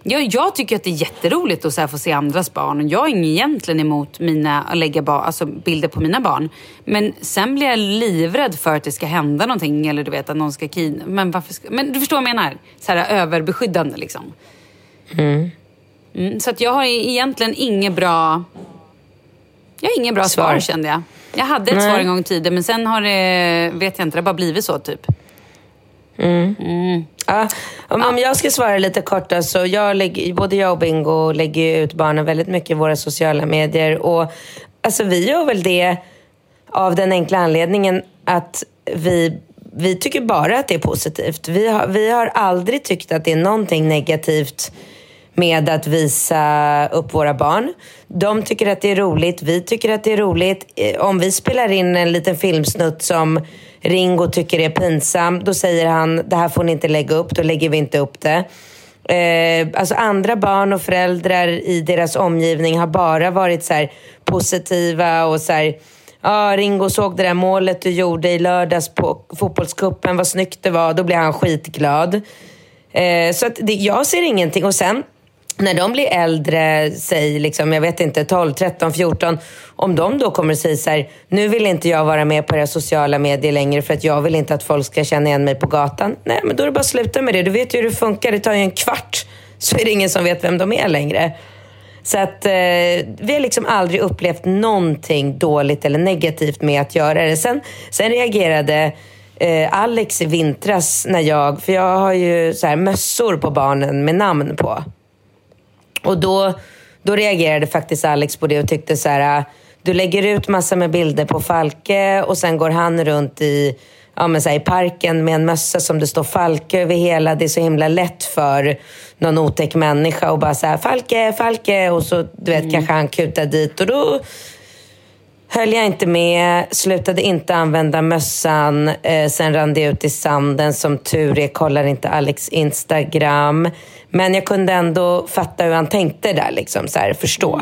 jag, jag tycker att det är jätteroligt att så få se andras barn. Jag är egentligen emot mina, att lägga ba, alltså, bilder på mina barn. Men sen blir jag livrädd för att det ska hända någonting eller du vet att någon ska kin... Men, varför ska, men du förstår vad jag menar? Så här, överbeskyddande liksom. Mm, så att jag har egentligen inget bra... Jag har inget bra svar, Svar. kände jag. Jag hade ett Nej. svar en gång i tiden men sen har det, vet jag inte, det har bara blivit så typ. Ja, om, om jag ska svara lite kort då, så jag lägger, både jag och Bingo lägger ut barnen väldigt mycket i våra sociala medier. Och alltså vi gör väl det av den enkla anledningen att vi vi tycker bara att det är positivt. Vi har, vi har aldrig tyckt att det är någonting negativt med att visa upp våra barn. De tycker att det är roligt, vi tycker att det är roligt. Eh, Om vi spelar in en liten filmsnutt som Ringo tycker det är pinsamt. då säger han det här får ni inte lägga upp, då lägger vi inte upp det. Eh, alltså andra barn och föräldrar i deras omgivning har bara varit så här positiva och så här Ja, Ringo såg det där målet du gjorde i lördags på fotbollskuppen, vad snyggt det var. Då blev han skitglad. Eh, så att det, jag ser ingenting. Och sen när de blir äldre, säg liksom, jag vet inte, 12, 13, 14. Om de då kommer att säga så här, nu vill inte jag vara med på era sociala medier längre för att jag vill inte att folk ska känna igen mig på gatan. Nej, men då är det bara att sluta med det. Du vet ju hur det funkar. Det tar ju en kvart så är det ingen som vet vem de är längre. Så att eh, vi har liksom aldrig upplevt någonting dåligt eller negativt med att göra det. Sen, sen reagerade eh, Alex i vintras när jag, för jag har ju så här mössor på barnen med namn på. Och då, då reagerade faktiskt Alex på det och tyckte så här, du lägger ut massa med bilder på Falke och sen går han runt i, ja, men så här, i parken med en mössa som det står Falke över hela. Det är så himla lätt för någon otäck människa och bara så här, Falke, Falke och så du vet kanske han kutar dit och då höll jag inte med, slutade inte använda mössan. Eh, sen rann det ut i sanden. Som tur är kollar inte Alex Instagram. Men jag kunde ändå fatta hur han tänkte där, liksom, så här, förstå.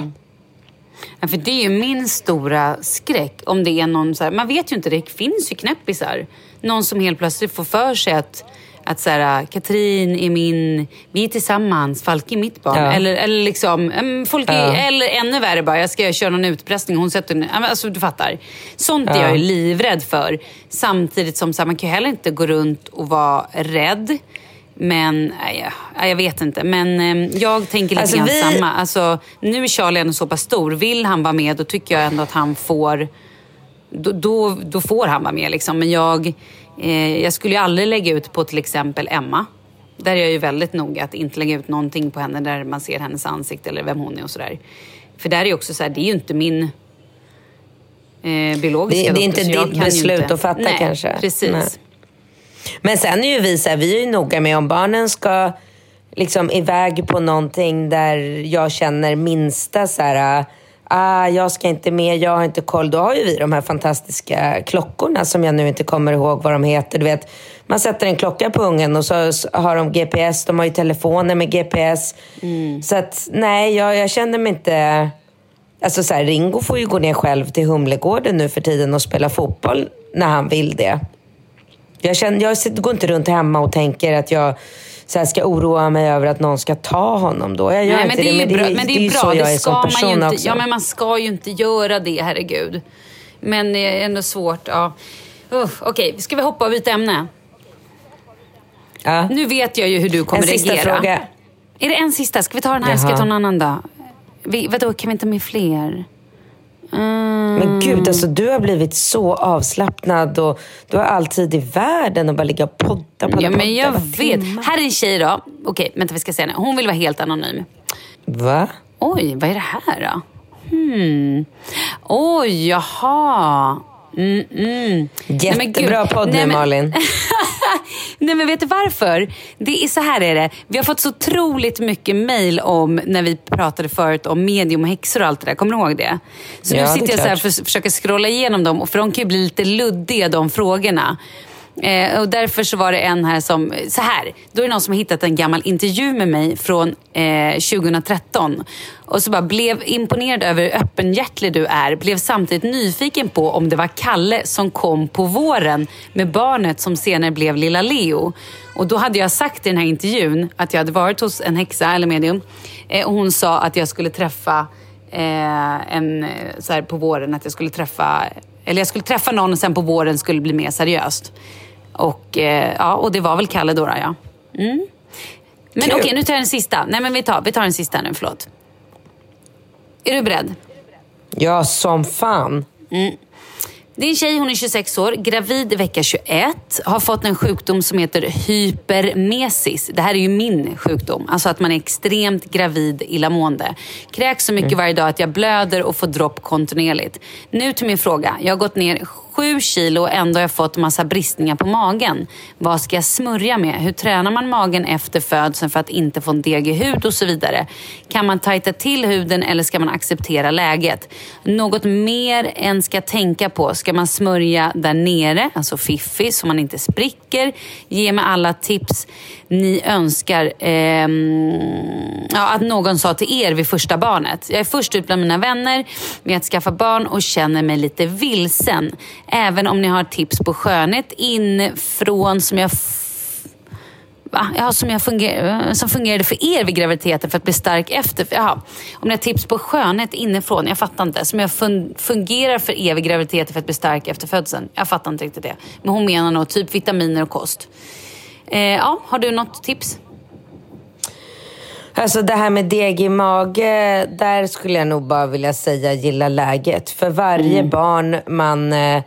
Ja, för det är ju min stora skräck. Om det är någon så här, man vet ju inte, det finns ju knäppisar. Någon som helt plötsligt får för sig att, att så här, Katrin är min, vi är tillsammans, Falk är mitt barn. Ja. Eller, eller liksom, mm, folk är, Ja. eller ännu värre bara, jag ska köra någon utpressning hon sätter, alltså du fattar. Sånt är Ja. jag ju livrädd för. Samtidigt som så här, man kan ju heller inte gå runt och vara rädd. Men, nej, jag, vet inte. Men eh, jag tänker lite Alltså, grann vi- samma. Alltså, nu är Charlie ändå så pass stor. Vill han vara med, då tycker jag ändå att han får... Då, då, då får han vara med. Liksom. Men jag, eh, jag skulle ju aldrig lägga ut på till exempel Emma. Där är jag ju väldigt noga att inte lägga ut någonting på henne där man ser hennes ansikte eller vem hon är och sådär. För där är ju också så här, det är ju inte min eh, biologiska Det- det är dotter, inte ditt beslut inte. att fatta Nej, kanske. precis. Nej. Men sen är ju vi så här, vi är ju noga med om barnen ska liksom iväg på någonting där jag känner minsta så här, ah, jag ska inte med, jag har inte koll. Då har ju vi de här fantastiska klockorna som jag nu inte kommer ihåg vad de heter. Du vet, man sätter en klocka på ungen och så har de GPS, de har ju telefoner med GPS. Så att nej, jag, jag känner mig inte... Alltså så här, Ringo får ju gå ner själv till Humlegården nu för tiden och spela fotboll när han vill det. Jag, känner, jag går inte runt hemma och tänker att jag så här, ska oroa mig över att någon ska ta honom då. Jag gör Nej, inte men det är ju men bra. det, Men det ju är så bra. jag Det är ska som man person ju inte, också. ja, men man ska ju inte göra det, herregud. Men det är ändå svårt. Ja. Uh, Okej, ska vi hoppa och byta ämne? Ja. Nu vet jag ju hur du kommer En sista reagera. fråga. Är det en sista? Ska vi ta den här? Ska Jaha. jag ta en annan då? Vi, vadå, kan vi inte med fler? Mm. Men gud, alltså, du har blivit så avslappnad och du har all tid i världen att bara ligga och podda, podda, Ja, men jag vet. Här är en tjej då. Okej, vänta vi ska se henne. Hon vill vara helt anonym. Va? Oj, vad är det här då? Hmm. Oj, jaha. Mm, mm. Nej. Jättebra podd Nej, nu, men- Malin. Nej men vet du varför? Det är så här är det. Vi har fått så otroligt mycket mail om när vi pratade förut om medium och häxor och allt det där. Kommer du ihåg det? Så Ja, nu sitter jag så här för, försöker scrolla igenom dem och för de kan ju bli lite luddiga de frågorna. Eh, och därför så var det en här som, så här, då är det någon som har hittat en gammal intervju med mig från eh, 2013. Och så bara blev imponerad över hur öppenhjärtlig du är. Blev samtidigt nyfiken på om det var Kalle som kom på våren med barnet som senare blev lilla Leo. Och då hade jag sagt i den här intervjun att jag hade varit hos en häxa eller medium. Eh, och hon sa att jag skulle träffa eh, en, eh, så här på våren, att jag skulle träffa eller jag skulle träffa någon och sen på våren skulle det bli mer seriöst. Och, eh, ja, och det var väl Kalle då, ja. Mm. Men okej, nu tar jag den sista. Nej, men vi tar, vi tar den sista nu, förlåt. Är du beredd? Ja, som fan. Det är en tjej, hon är 26 år, gravid vecka 21. Har fått en sjukdom som heter hypermesis. Det här är ju min sjukdom. Alltså att man är extremt gravid illamående. Kräks så mycket varje dag att jag blöder och får dropp kontinuerligt. Nu till min fråga. Jag har gått ner sju kilo och ändå har jag fått massa bristningar på magen. Vad ska jag smörja med? Hur tränar man magen efter födseln för att inte få en degig hud och så vidare? Kan man tajta till huden eller ska man acceptera läget? Något mer än ska tänka på. Ska man smörja där nere, alltså fiffi, så man inte spricker? Ge mig alla tips ni önskar eh, ja, att någon sa till er vid första barnet. Jag är först ut bland mina vänner med att skaffa barn och känner mig lite vilsen. Även om ni har tips på skönhet inifrån som jag Va? Ja, som, jag funger som fungerade för er vid graviditeten för att bli stark efter. Jaha. Om ni har tips på skönhet inifrån, jag fattar inte. Som jag fun fungerar för er vid graviditeten för att bli stark efter födseln. Jag fattar inte riktigt det. Men hon menar nog typ vitaminer och kost. Eh, ja, har du något tips? Alltså det här med deg i mage, där skulle jag nog bara vilja säga gilla läget. För varje Mm. barn man, eh,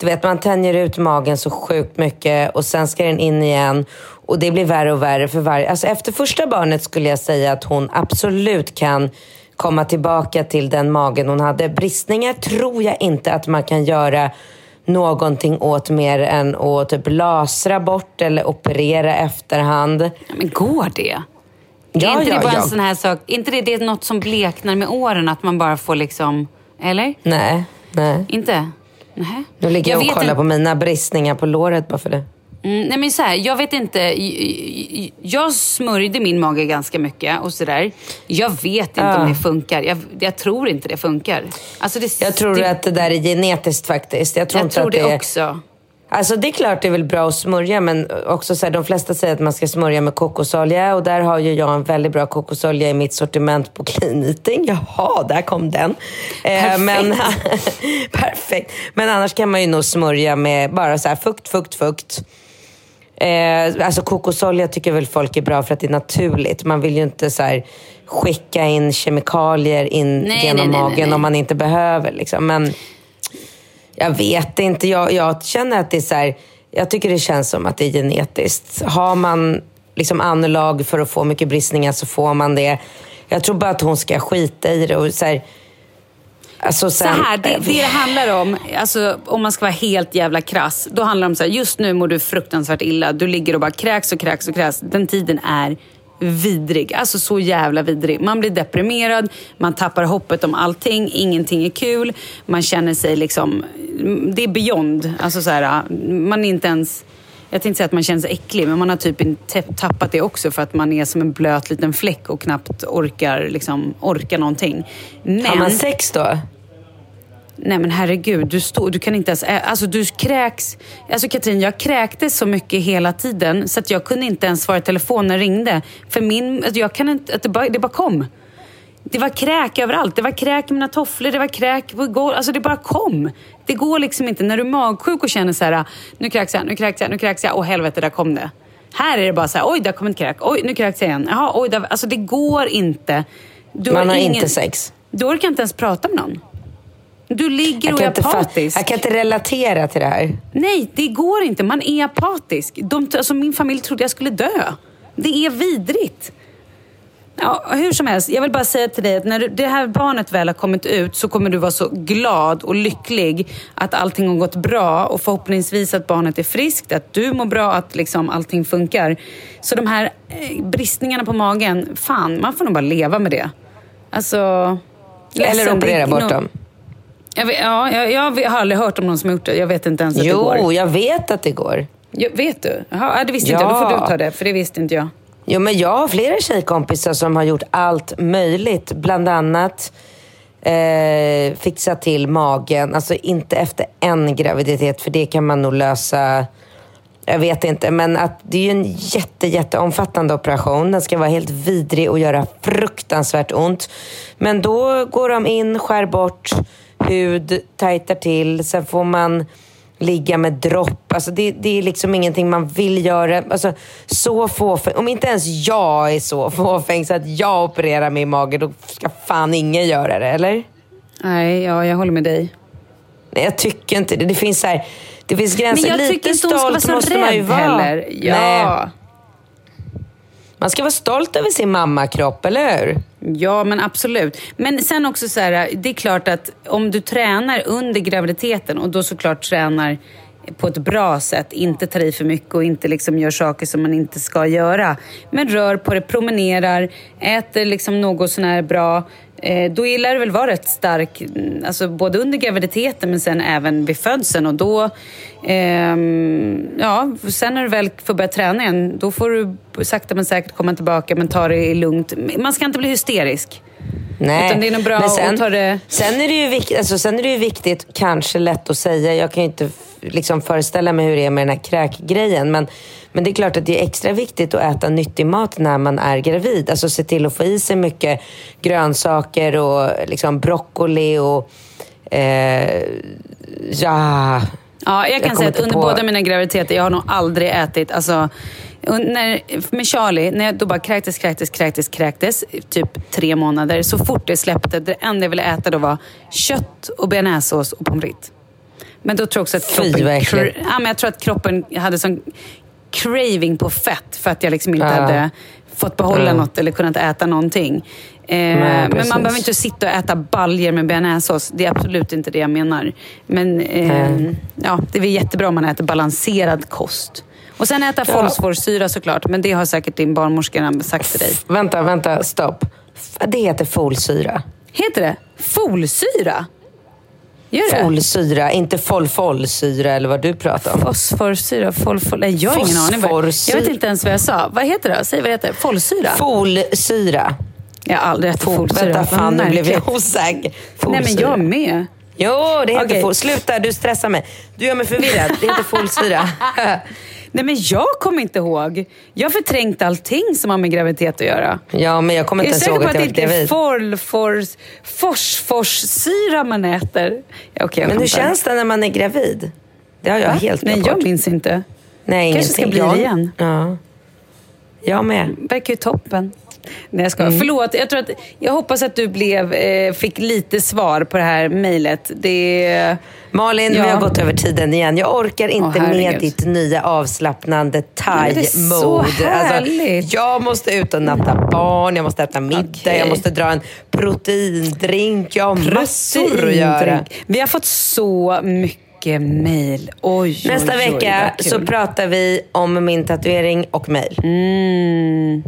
du vet man tänjer ut magen så sjukt mycket och sen ska den in igen. Och det blir värre och värre för varje, alltså efter första barnet skulle jag säga att hon absolut kan komma tillbaka till den magen hon hade. Bristningar tror jag inte att man kan göra någonting åt mer än att typ lasra bort eller operera efterhand. Men går det? Ja, är inte ja, det bara ja. en sån här sak, inte det, det är något som bleknar med åren? Att man bara får liksom, eller? Nej, nej. Inte? Nej. Nu ligger jag, vet och kollar inte- på mina bristningar på låret bara för det. Mm, nej men så här, jag vet inte. Jag smörjde min mage ganska mycket och sådär. Jag vet inte Ja. om det funkar. Jag, jag tror inte det funkar. Alltså det, Jag tror det, att det där är genetiskt faktiskt. Jag tror jag tror att det det är... också. Alltså det är klart det är väl bra att smörja men också så här, de flesta säger att man ska smörja med kokosolja och där har ju jag en väldigt bra kokosolja i mitt sortiment på Clean Eating. Jaha, där kom den. Eh, men, perfekt. Men annars kan man ju nog smörja med bara så här fukt, fukt, fukt. Eh, alltså kokosolja tycker väl folk är bra för att det är naturligt. Man vill ju inte så här skicka in kemikalier in Nej, genom nej, nej, magen om man inte behöver. Liksom. Men jag vet inte. Jag, jag känner att det är så här, Jag tycker det känns som att det är genetiskt. Har man liksom anlag för att få mycket bristningar så får man det. Jag tror bara att hon ska skita i det. Och så här, alltså Så sen, här, det, det det handlar om, alltså, om man ska vara helt jävla krass, då handlar det om så här, just nu mår du fruktansvärt illa. Du ligger och bara kräks och kräks och kräks. Den tiden är vidrig. Alltså så jävla vidrig. Man blir deprimerad, man tappar hoppet om allting, ingenting är kul. Man känner sig liksom, det är beyond. Alltså så här, man är inte ens... Jag tänkte säga att man känner sig äcklig, men man har typ tappat det också för att man är som en blöt liten fläck och knappt orkar, liksom, orkar någonting. Men... Har man sex då? Nej men herregud, du, står, du kan inte ens... Alltså du kräks... Alltså Katrin, jag kräktes så mycket hela tiden så att jag kunde inte ens svara i telefon när ringde. För min... Alltså jag kan inte... Att det, bara, det bara kom. Det var kräk överallt. Det var kräk i mina tofflor, det var kräk på golvet. Alltså det bara kom. Det går liksom inte. När du är magsjuk och känner så här, nu kräks jag, nu kräks jag, nu kräks jag. Åh helvete, där kom det. Här är det bara så här, oj, där kom ett kräk. Oj, nu kräks jag igen. Jaha, oj, där... Alltså det går inte. Du Man har ingen... inte sex. Du orkar inte ens prata med någon. Du ligger och är apatisk. jag kan inte relatera till det här. Nej, det går inte. Man är apatisk. De, alltså, min familj trodde jag skulle dö. Det är vidrigt. Ja, hur som helst, jag vill bara säga till dig att när det här barnet väl har kommit ut så kommer du vara så glad och lycklig att allting har gått bra och förhoppningsvis att barnet är friskt, att du mår bra, att liksom allting funkar. Så de här eh, bristningarna på magen, fan, man får nog bara leva med det. Alltså... Eller operera bort nog- dem. Jag, vet, ja, jag, jag har aldrig hört om någon som har gjort det. Jag vet inte ens att det går. Jo, jag vet att det går. Ja, vet du? Jaha, det visste inte jag. Då får Ja. du ta det, för det visste inte jag. Jo, men jag har flera tjejkompisar som har gjort allt möjligt. Bland annat eh, fixa till magen. Alltså inte efter en graviditet, för det kan man nog lösa. Jag vet inte, men att det är ju en jätte, jätteomfattande operation. Den ska vara helt vidrig och göra fruktansvärt ont. Men då går de in, skär bort hud, tajtar till. Sen får man ligga med dropp. Alltså det, det är liksom ingenting man vill göra. Alltså, så fåfäng. Om inte ens jag är så fåfäng så att jag opererar mig i magen, då ska fan ingen göra det, eller? Nej, ja, jag håller med dig. Nej, jag tycker inte det. Det finns, så här, det finns gränser. Men jag Lite tycker inte hon ska vara så måste man ju rädd vara. heller. Ja. Nej. Man ska vara stolt över sin mammakropp, eller hur? Ja, men absolut. Men sen också så här, det är klart att om du tränar under graviditeten och då såklart tränar på ett bra sätt, inte tar i för mycket och inte liksom gör saker som man inte ska göra. Men rör på det, promenerar, äter liksom något sån här bra. Eh, då gillar det väl vara rätt stark, mm, alltså både under graviditeten men sen även vid födseln och då, eh, ja, sen när du väl får börja träna igen, då får du sakta men säkert komma tillbaka men ta det lugnt. Man ska inte bli hysterisk. Nej, Utan det är nog bra men sen, att ta det... Sen är det, ju viktigt, alltså, sen är det ju viktigt, kanske lätt att säga, jag kan ju inte liksom föreställa mig hur det är med den här kräkgrejen, men, men det är klart att det är extra viktigt att äta nyttig mat när man är gravid. Alltså se till att få i sig mycket grönsaker och liksom broccoli och eh, ja... Ja, jag kan Jag säga att under på- båda mina graviditeter, jag har nog aldrig ätit, alltså när, med Charlie, när jag då bara kräktes, kräktes, kräktes, kräktes, typ tre månader. Så fort det släppte, det enda jag ville äta då var kött och bearnaisesås och pommes frites. Men då tror jag också att Fy, kroppen... äckligt. ja, men jag tror att kroppen hade sån craving på fett för att jag liksom inte Ja. hade fått behålla Ja. något eller kunnat äta någonting. Eh, men precis. man behöver inte sitta och äta baljer med bearnaisesås. Det är absolut inte det jag menar. Men eh, Nej. ja, det är väl jättebra om man äter balanserad kost. Och sen äta Ja. fosforsyra såklart, men det har säkert din barnmorska sagt till dig. Vänta, vänta, stopp. Det heter folsyra. Heter det folsyra? Gör det? Folsyra, inte folfolsyra eller vad du pratar om. Fosforsyra, folfol... Nej, jag har ingen aning. Jag vet inte ens vad jag sa. Vad heter det? Säg vad det heter. Folsyra? Folsyra. jag har aldrig ätit Fol, folsyra. vänta, fan nu blev jag osäker. Nej, men jag med. Jo, det heter Okej. fol. Sluta, du stressar mig. Du gör mig förvirrad. Det heter folsyra. Nej, men jag kommer inte ihåg. Jag har förträngt allting som har med graviditet att göra. ja, men jag kommer Jag är inte ens säker ihåg på att att jag det var inte är gravid. folfors, fosforsyra man äter. Ja, okej, jag Men hur känns det när man är gravid? Det har jag Va? helt Nej, glömt jag bort. minns inte. Nej, Kanske ska bli det Jag- igen. Ja. Jag med. verkar ju toppen. Nej, jag skojar. Förlåt, jag, tror att, jag hoppas att du blev, eh, fick lite svar på det här mejlet. Det... Malin, Ja. vi har gått över tiden igen. Jag orkar inte Åh, med ditt nya avslappnande thai-mode. härligt. jag måste ut och natta barn, jag måste äta middag, Okej. jag måste dra en proteindrink. Jag har massor att göra. Proteindrink. Vi har fått så mycket mejl. Oj, Nästa oj, vecka vad så pratar vi om min tatuering och mejl. Mm.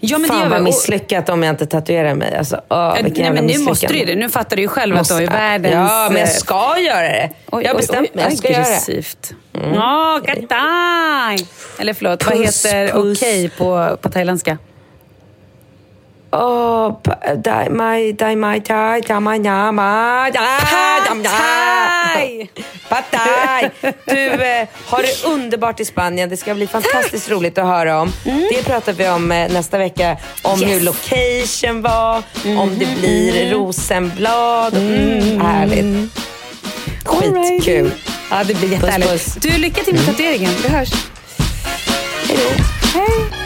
Ja, men det Fan gör vad vi. Misslyckat om jag inte tatuerar mig. Alltså, åh, vilken Nej, men nu måste du det. Nu fattar du ju själv Måste- att du har världens... Ja, men jag eh, ska göra det. Oj, jag har bestämt mig. Jag ska göra det. aggressivt. Åh, katai! Eller förlåt, vad Puss, heter puss. okej på, på thailändska? Pa- dai mai, dai mai, tai, dai mai, na, ma, da, dam, da. Thai! Pad thai. Du, eh, har det underbart i Spanien. Det ska bli fantastiskt roligt att höra om. Det pratar vi om eh, nästa vecka. Om hur location var, om det blir rosenblad. Mm, härligt. Skitkul. Ja, det blir jättehärligt. Du, lycka till med tatueringen. Vi hörs. Hej då. Hej!